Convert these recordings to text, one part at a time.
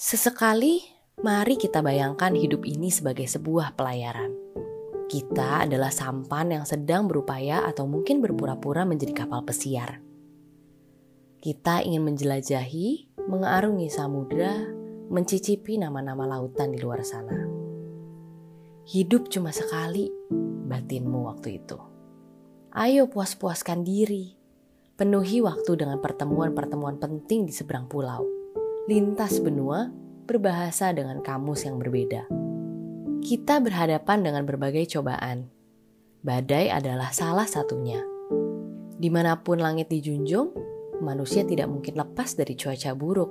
Sesekali, mari kita bayangkan hidup ini sebagai sebuah pelayaran. Kita adalah sampan yang sedang berupaya atau mungkin berpura-pura menjadi kapal pesiar. Kita ingin menjelajahi, mengarungi samudera, mencicipi nama-nama lautan di luar sana. Hidup cuma sekali, batinmu waktu itu. Ayo puas-puaskan diri. Penuhi waktu dengan pertemuan-pertemuan penting di seberang pulau lintas benua berbahasa dengan kamus yang berbeda. Kita berhadapan dengan berbagai cobaan. Badai adalah salah satunya. Di mana pun langit dijunjung, manusia tidak mungkin lepas dari cuaca buruk.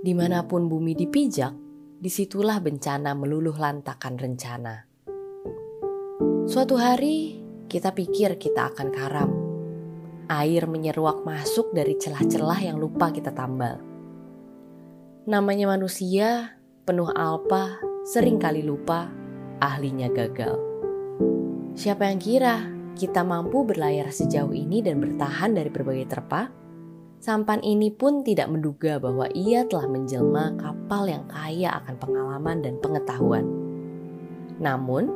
Di mana pun bumi dipijak, di situlah bencana meluluh lantakan rencana. Suatu hari, kita pikir kita akan karam. Air menyeruak masuk dari celah-celah yang lupa kita tambal Namanya manusia, penuh alpa, sering kali lupa, ahlinya gagal. Siapa yang kira kita mampu berlayar sejauh ini dan bertahan dari berbagai terpa? Sampan ini pun tidak menduga bahwa ia telah menjelma kapal yang kaya akan pengalaman dan pengetahuan. Namun,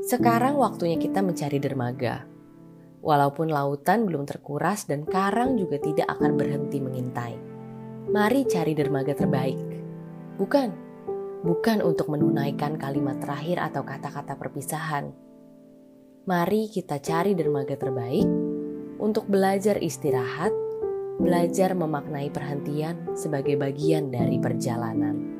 sekarang waktunya kita mencari dermaga. Walaupun lautan belum terkuras dan karang juga tidak akan berhenti mengintai mari cari dermaga terbaik. Bukan, bukan untuk menunaikan kalimat terakhir atau kata-kata perpisahan. Mari kita cari dermaga terbaik untuk belajar istirahat, belajar memaknai perhentian sebagai bagian dari perjalanan.